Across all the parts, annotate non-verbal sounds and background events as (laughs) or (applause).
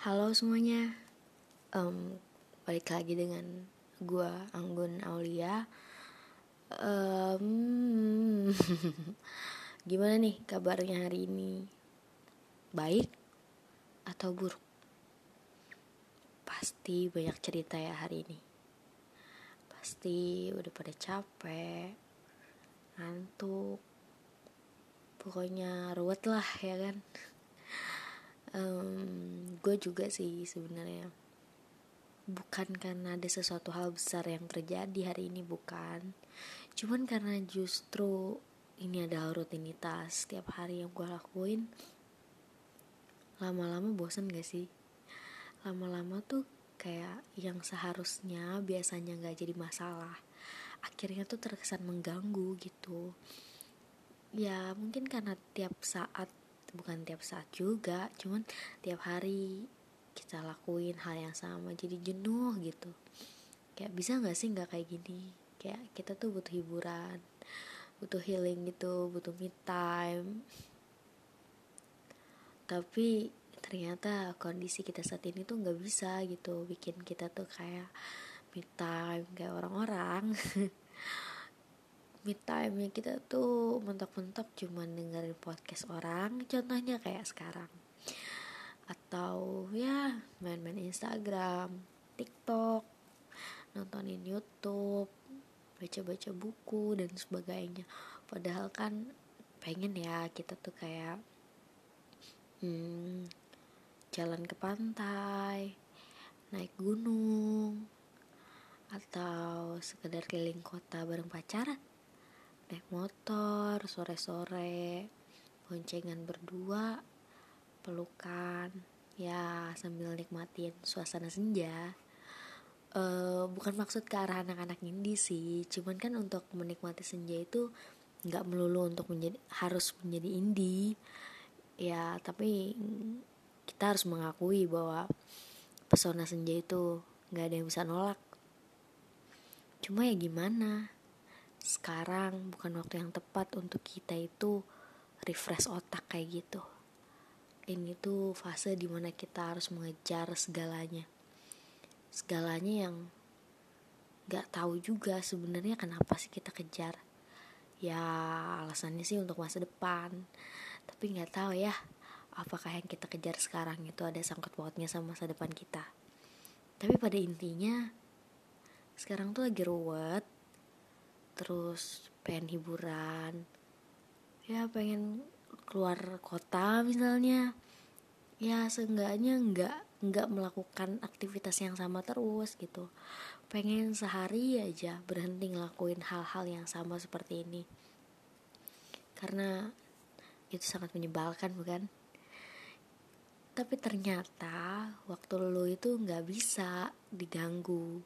Halo semuanya, um, balik lagi dengan gue Anggun Aulia. Um, (laughs) gimana nih kabarnya hari ini? Baik atau buruk? Pasti banyak cerita ya hari ini. Pasti udah pada capek, ngantuk, pokoknya ruwet lah ya kan um, gue juga sih sebenarnya. Bukan karena ada sesuatu hal besar yang terjadi hari ini bukan. Cuman karena justru ini adalah rutinitas setiap hari yang gue lakuin lama-lama bosan gak sih? Lama-lama tuh kayak yang seharusnya biasanya gak jadi masalah akhirnya tuh terkesan mengganggu gitu. Ya mungkin karena tiap saat bukan tiap saat juga cuman tiap hari kita lakuin hal yang sama jadi jenuh gitu. Kayak bisa nggak sih nggak kayak gini? Kayak kita tuh butuh hiburan butuh healing gitu butuh me time. Tapi ternyata kondisi kita saat ini tuh nggak bisa gitu bikin kita tuh kayak me time kayak orang-orang (laughs) me time kita tuh mentok-mentok cuma dengerin podcast orang contohnya kayak sekarang. Atau ya main-main Instagram TikTok nontonin YouTube baca-baca buku dan sebagainya. Padahal kan pengen ya kita tuh kayak hmm, jalan ke pantai naik gunung atau sekedar keliling kota bareng pacaran naik motor sore-sore boncengan berdua pelukan. Ya sambil nikmatin suasana senja. Uh, bukan maksud ke arah anak-anak indie sih cuman kan untuk menikmati senja itu nggak melulu untuk menjadi harus menjadi indie ya tapi kita harus mengakui bahwa pesona senja itu nggak ada yang bisa nolak. Cuma ya gimana sekarang bukan waktu yang tepat untuk kita itu refresh otak kayak gitu. Ini tuh fase di mana kita harus mengejar segalanya. Segalanya yang gak tahu juga sebenarnya kenapa sih kita kejar. Ya alasannya sih untuk masa depan. Tapi nggak tahu ya apakah yang kita kejar sekarang itu ada sangkut pautnya sama masa depan kita. Tapi pada intinya sekarang tuh lagi ruwet terus pengen hiburan. Ya pengen keluar kota misalnya. Ya seenggaknya nggak nggak melakukan aktivitas yang sama terus gitu. Pengen sehari aja berhenti ngelakuin hal-hal yang sama seperti ini. Karena itu sangat menyebalkan bukan? Tapi ternyata waktu lo itu nggak bisa diganggu.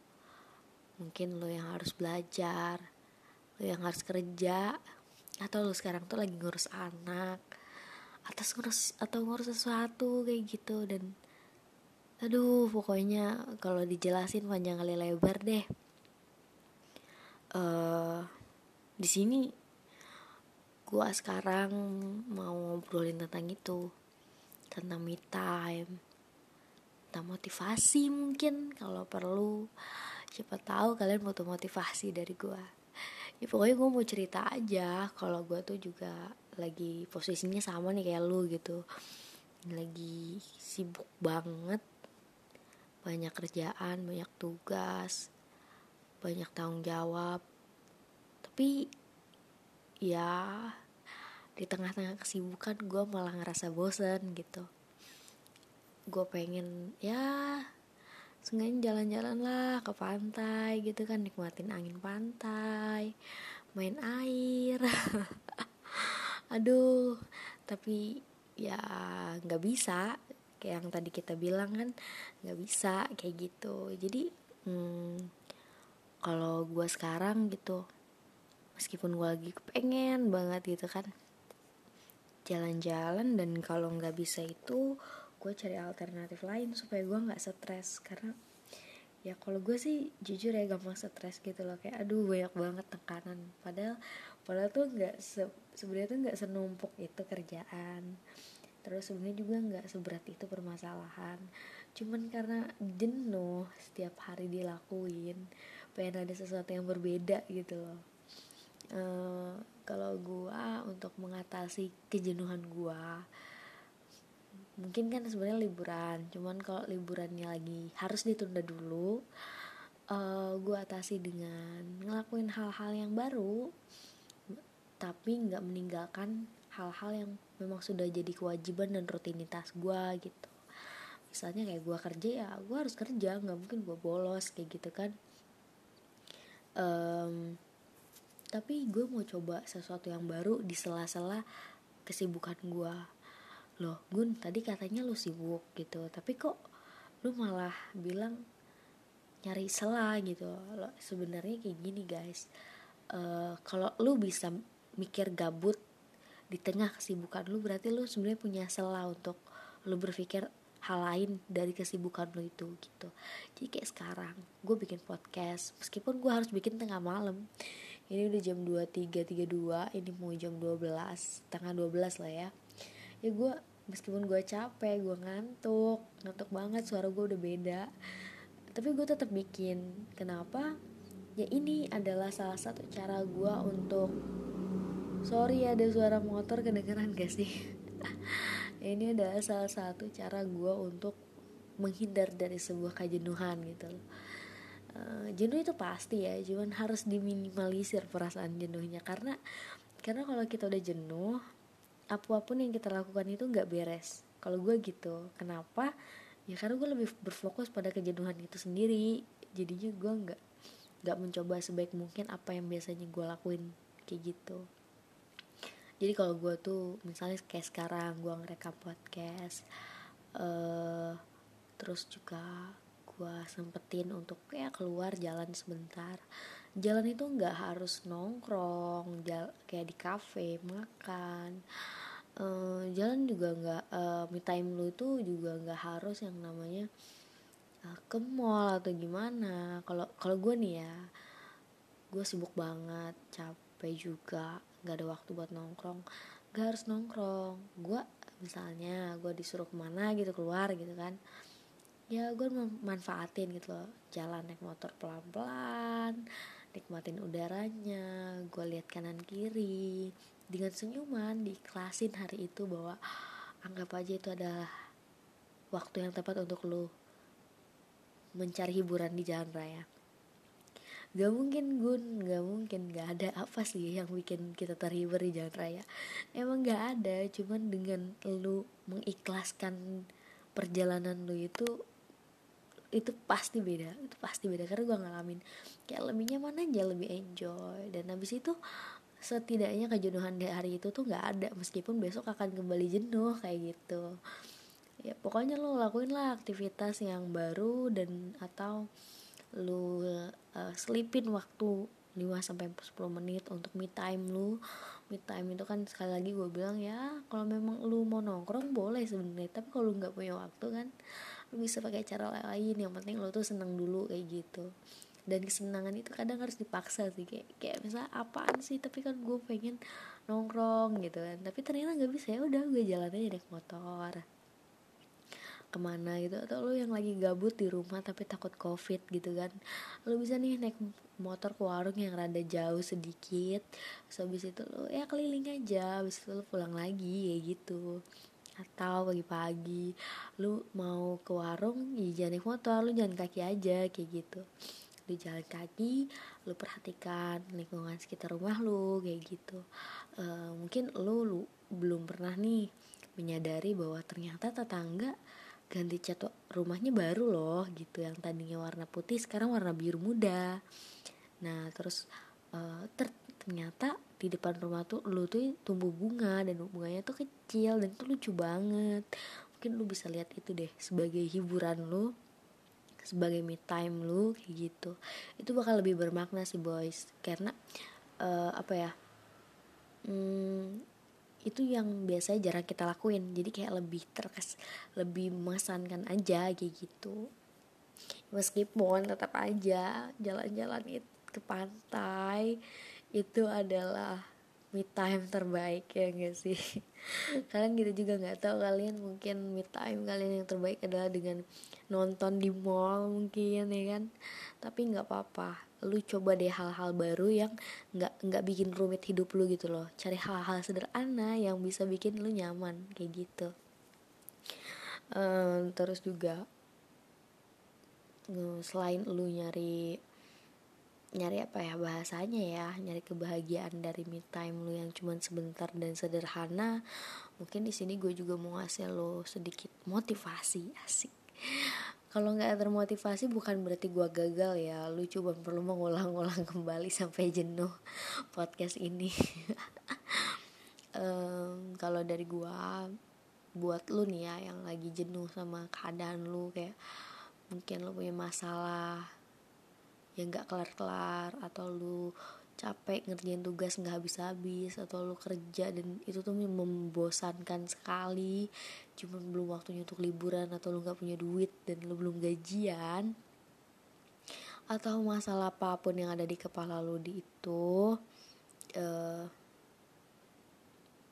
Mungkin lo yang harus belajar yang harus kerja atau lo sekarang tuh lagi ngurus anak atas ngurus atau ngurus sesuatu kayak gitu. Dan aduh pokoknya kalau dijelasin panjang kali lebar deh. Uh, di sini gua sekarang mau ngobrolin tentang itu tentang me time tentang motivasi mungkin kalau perlu. Siapa tahu kalian butuh motivasi dari gua ya pokoknya gue mau cerita aja kalau gue tuh juga lagi posisinya sama nih kayak lu gitu. Lagi sibuk banget. Banyak kerjaan banyak tugas banyak tanggung jawab. Tapi ya di tengah-tengah kesibukan gue malah ngerasa bosen gitu. Gue pengen ya Seenggaknya jalan-jalan lah ke pantai gitu kan Nikmatin angin pantai Main air. (laughs) Aduh Tapi ya nggak bisa Kayak yang tadi kita bilang kan nggak bisa kayak gitu. Jadi hmm, Kalau gue sekarang gitu Meskipun gue lagi kepengen banget gitu kan Jalan-jalan dan kalau nggak bisa itu gue cari alternatif lain supaya gue nggak stres. Karena ya kalau gue sih jujur ya gampang stres gitu loh. Kayak aduh banyak banget tekanan. Padahal padahal tuh nggak se sebenarnya tuh nggak senumpuk itu kerjaan. Terus sebenarnya juga nggak seberat itu permasalahan. Cuman karena jenuh setiap hari dilakuin pengen ada sesuatu yang berbeda gitu loh. Uh, kalau gua untuk mengatasi kejenuhan gua mungkin kan sebenarnya liburan cuman kalau liburannya lagi harus ditunda dulu uh, gua atasi dengan ngelakuin hal-hal yang baru tapi nggak meninggalkan hal-hal yang memang sudah jadi kewajiban dan rutinitas gua gitu. Misalnya kayak gue kerja ya gue harus kerja nggak mungkin gue bolos kayak gitu kan. Um, tapi gue mau coba sesuatu yang baru di sela-sela kesibukan gue loh Gun tadi katanya lu sibuk gitu tapi kok lu malah bilang nyari sela gitu. Lo sebenarnya kayak gini guys. Uh, kalau lu bisa mikir gabut di tengah kesibukan lu berarti lu sebenarnya punya sela untuk lu berpikir hal lain dari kesibukan lo itu gitu. Jadi kayak sekarang gue bikin podcast meskipun gue harus bikin tengah malam. Ini udah jam 23.32 ini mau jam 12 tengah 12 lah ya ya gue meskipun gue capek gue ngantuk ngantuk banget suara gue udah beda. Tapi gue tetap bikin. Kenapa? Ya ini adalah salah satu cara gue untuk sorry ada suara motor kedengeran gak sih? (laughs) Ini adalah salah satu cara gue untuk menghindar dari sebuah kejenuhan gitu. Uh, jenuh itu pasti ya cuman harus diminimalisir perasaan jenuhnya. Karena karena kalau kita udah jenuh apa pun yang kita lakukan itu nggak beres. Kalau gue gitu kenapa? Ya karena gue lebih berfokus pada kejenuhan itu sendiri. Jadinya gue nggak nggak mencoba sebaik mungkin apa yang biasanya gue lakuin kayak gitu. Jadi kalau gue tuh misalnya kayak sekarang gue ngerekam podcast uh, terus juga gue sempetin untuk kayak keluar jalan sebentar jalan itu nggak harus nongkrong jal kayak di kafe makan. Uh, jalan juga nggak uh, me time lu itu juga nggak harus yang namanya uh, ke mall atau gimana. Kalau kalau gue nih ya gue sibuk banget capek juga nggak ada waktu buat nongkrong. Gak harus nongkrong. Gue misalnya gue disuruh ke mana gitu keluar gitu kan ya gue manfaatin gitu loh jalan naik motor pelan pelan nikmatin udaranya gue lihat kanan kiri. Dengan senyuman diiklasin hari itu bahwa anggap aja itu adalah waktu yang tepat untuk lo mencari hiburan di jalan raya. Gak mungkin gun. Gak mungkin. Gak ada apa sih yang bikin kita terhibur di jalan raya. Emang gak ada. Cuman dengan lu mengikhlaskan perjalanan lu itu itu pasti beda itu pasti beda. Karena gue ngalamin kayak lebih nyaman aja lebih enjoy. Dan habis itu setidaknya kejenuhan di hari itu tuh nggak ada. Meskipun besok akan kembali jenuh kayak gitu. Ya pokoknya lo lakuin lah aktivitas yang baru dan atau lu uh, selipin waktu 5 sampai 10 menit untuk me time lu. Me time itu kan sekali lagi gue bilang ya, kalau memang lu mau nongkrong boleh sebenarnya, tapi kalau nggak punya waktu kan lu bisa pakai cara lain. Yang penting lu tuh seneng dulu kayak gitu. Dan kesenangan itu kadang harus dipaksa sih kayak kayak misalnya apaan sih tapi kan gue pengen nongkrong gitu kan tapi ternyata nggak bisa ya udah gue jalan aja naik motor ke mana gitu atau lo yang lagi gabut di rumah tapi takut covid gitu kan lo bisa nih naik motor ke warung yang rada jauh sedikit terus habis itu lo ya keliling aja habis itu lo pulang lagi kayak gitu atau pagi-pagi lu mau ke warung ya jangan naik motor lu jalan kaki aja kayak gitu. Lu jalan kaki lu perhatikan lingkungan sekitar rumah lu kayak gitu. Uh, mungkin lu, lu belum pernah nih menyadari bahwa ternyata tetangga ganti cat rumahnya baru loh gitu. Yang tadinya warna putih sekarang warna biru muda. Nah terus uh, ter ternyata di depan rumah tuh lu tuh tumbuh bunga dan bunganya tuh kecil dan tuh lucu banget. Mungkin lu bisa lihat itu deh sebagai hiburan lu sebagai me time lu kayak gitu. Itu bakal lebih bermakna sih boys. Karena uh, apa ya hmm, itu yang biasanya jarang kita lakuin. Jadi kayak lebih terkes lebih mengesankan aja kayak gitu. Meskipun tetap aja jalan-jalan ke pantai itu adalah me time terbaik ya gak sih? (laughs) Kalian gitu juga nggak tahu kalian mungkin me time kalian yang terbaik adalah dengan nonton di mall mungkin ya kan? Tapi nggak apa-apa. Lu coba deh hal-hal baru yang nggak nggak bikin rumit hidup lu gitu loh. Cari hal-hal sederhana yang bisa bikin lu nyaman kayak gitu. Um, terus juga selain lu nyari nyari apa ya bahasanya ya nyari kebahagiaan dari me time lu yang cuman sebentar dan sederhana. Mungkin di sini gue juga mau ngasih lo sedikit motivasi asik. Kalau nggak termotivasi bukan berarti gue gagal ya lu coba perlu mengulang-ulang (laughs) kembali sampai jenuh podcast ini. (laughs) Um, kalau dari gue buat lu nih ya yang lagi jenuh sama keadaan lu kayak mungkin lu punya masalah yang nggak kelar-kelar atau lu capek ngerjain tugas nggak habis-habis atau lu kerja dan itu tuh membosankan sekali. Cuma belum waktunya untuk liburan atau lu nggak punya duit dan lu belum gajian. Atau masalah apa pun yang ada di kepala lu di itu uh,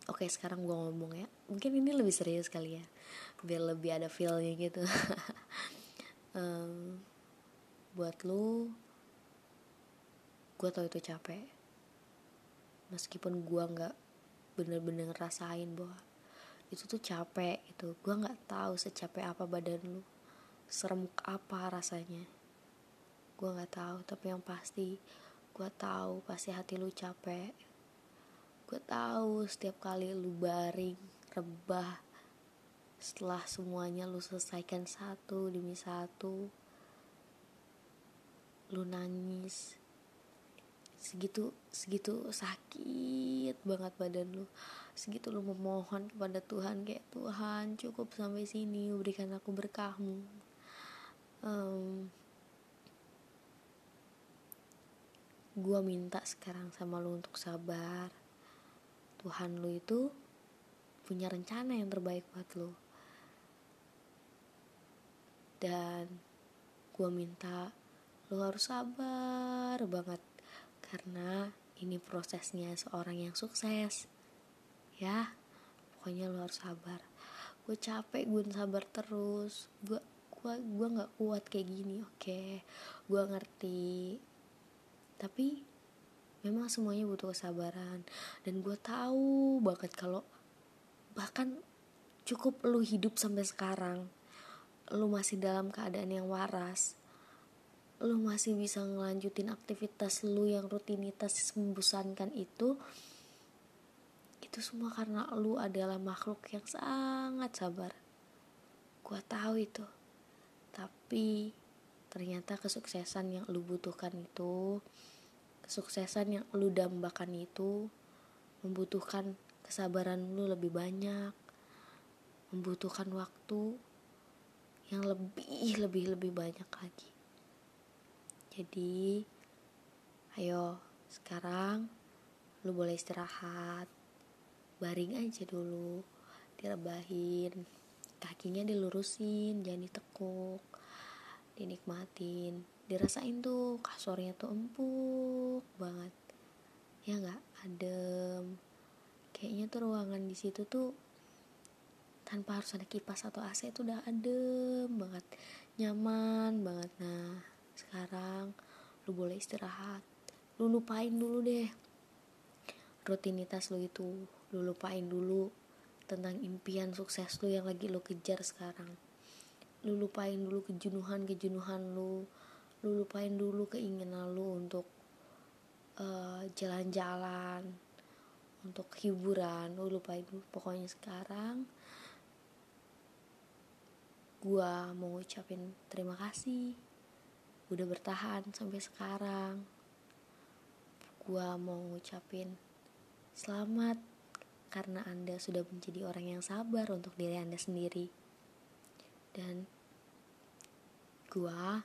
oke okay, sekarang gua ngomong ya. Mungkin ini lebih serius kali ya biar lebih ada feelnya gitu. (laughs) Um, buat lu gue tau itu capek. Meskipun gue nggak bener-bener ngerasain bahwa itu tuh capek itu gue nggak tahu secapek apa badan lu serem apa rasanya. Gue nggak tahu tapi yang pasti gue tahu pasti hati lu capek. Gue tahu setiap kali lu baring rebah setelah semuanya lu selesaikan satu demi satu lu nangis segitu segitu sakit banget badan lu. Segitu lu memohon kepada Tuhan kayak Tuhan cukup sampai sini berikan aku berkahmu. Um, gue minta sekarang sama lu untuk sabar. Tuhan lu itu punya rencana yang terbaik buat lu. Dan gue minta lu harus sabar banget karena ini prosesnya seorang yang sukses. Ya pokoknya lo harus sabar. Gue capek gue sabar terus. Gue gue gue nggak kuat kayak gini oke. Okay. gue ngerti. Tapi memang semuanya butuh kesabaran. Dan gue tahu banget kalau bahkan cukup lu hidup sampai sekarang lu masih dalam keadaan yang waras lu masih bisa ngelanjutin aktivitas lu yang rutinitas membosankan itu itu semua karena lu adalah makhluk yang sangat sabar. Gua tahu itu. Tapi ternyata kesuksesan yang lu butuhkan itu kesuksesan yang lu dambakan itu membutuhkan kesabaran lu lebih banyak membutuhkan waktu yang lebih lebih lebih banyak lagi jadi ayo sekarang lu boleh istirahat. Baring aja dulu direbahin kakinya dilurusin jangan ditekuk dinikmatin. Dirasain tuh kasurnya tuh empuk banget. Ya nggak? Adem. Kayaknya tuh ruangan di situ tuh tanpa harus ada kipas atau AC itu udah adem banget nyaman banget. Nah sekarang lu boleh istirahat. Lu lupain dulu deh. Rutinitas lu itu lu lupain dulu tentang impian sukses lu yang lagi lu kejar sekarang. Lu lupain dulu kejenuhan kejenuhan lu. Lu lupain dulu keinginan lu untuk uh, jalan-jalan untuk hiburan. Lu lupain dulu. Pokoknya sekarang gua mau ucapin terima kasih udah bertahan sampai sekarang. Gua mau ngucapin selamat karena anda sudah menjadi orang yang sabar untuk diri anda sendiri. Dan gua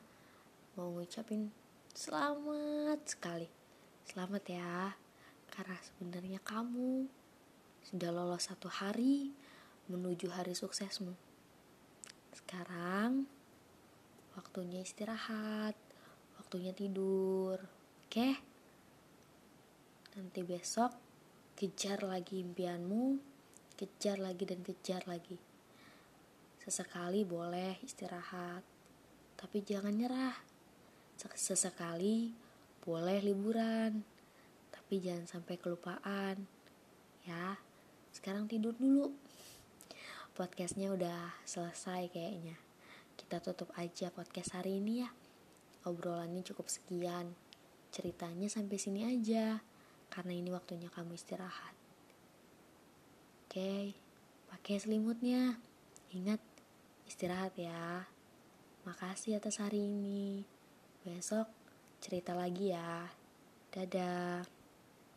mau ngucapin selamat sekali. Selamat ya karena sebenarnya kamu sudah lolos satu hari menuju hari suksesmu. Sekarang waktunya istirahat waktunya tidur oke nanti besok kejar lagi impianmu, kejar lagi dan kejar lagi. Sesekali boleh istirahat, tapi jangan nyerah. Sesekali boleh liburan, tapi jangan sampai kelupaan. Ya, sekarang tidur dulu. Podcastnya udah selesai kayaknya. Kita tutup aja podcast hari ini ya. Obrolannya cukup sekian. Ceritanya sampai sini aja, karena ini waktunya kamu istirahat. Oke, pakai selimutnya. Ingat, istirahat ya. Makasih atas hari ini. Besok cerita lagi ya. Dadah.